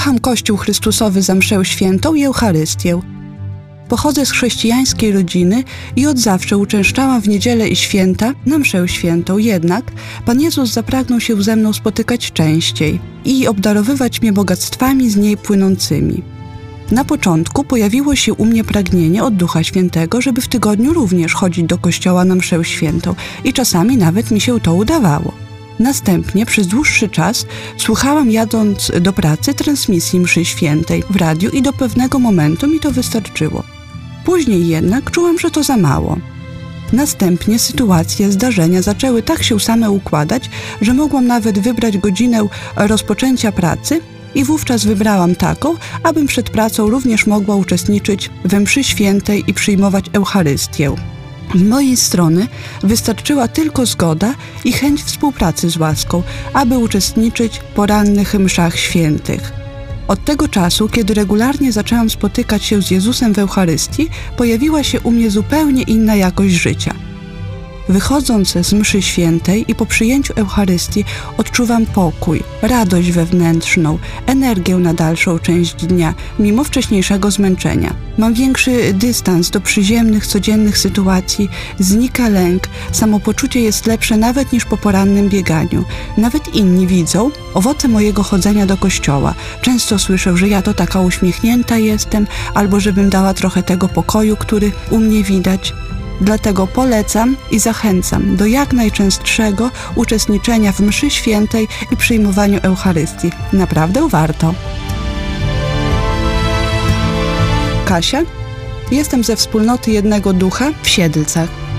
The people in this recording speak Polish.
Kocham Kościół Chrystusowy za mszę świętą i Eucharystię. Pochodzę z chrześcijańskiej rodziny i od zawsze uczęszczałam w niedzielę i święta na mszę świętą. Jednak Pan Jezus zapragnął się ze mną spotykać częściej i obdarowywać mnie bogactwami z niej płynącymi. Na początku pojawiło się u mnie pragnienie od Ducha Świętego, żeby w tygodniu również chodzić do kościoła na mszę świętą i czasami nawet mi się to udawało. Następnie przez dłuższy czas słuchałam jadąc do pracy transmisji mszy świętej w radiu i do pewnego momentu mi to wystarczyło. Później jednak czułam, że to za mało. Następnie sytuacje, zdarzenia zaczęły tak się same układać, że mogłam nawet wybrać godzinę rozpoczęcia pracy i wówczas wybrałam taką, abym przed pracą również mogła uczestniczyć we mszy świętej i przyjmować Eucharystię. Z mojej strony wystarczyła tylko zgoda i chęć współpracy z łaską, aby uczestniczyć w porannych mszach świętych. Od tego czasu, kiedy regularnie zaczęłam spotykać się z Jezusem w Eucharystii, pojawiła się u mnie zupełnie inna jakość życia – Wychodząc z mszy świętej i po przyjęciu Eucharystii odczuwam pokój, radość wewnętrzną, energię na dalszą część dnia, mimo wcześniejszego zmęczenia. Mam większy dystans do przyziemnych, codziennych sytuacji, znika lęk, samopoczucie jest lepsze nawet niż po porannym bieganiu. Nawet inni widzą owoce mojego chodzenia do kościoła. Często słyszę, że ja to taka uśmiechnięta jestem, albo żebym dała trochę tego pokoju, który u mnie widać. Dlatego polecam i zachęcam do jak najczęstszego uczestniczenia w mszy świętej i przyjmowaniu Eucharystii. Naprawdę warto. Kasia, jestem ze wspólnoty Jednego Ducha w Siedlcach.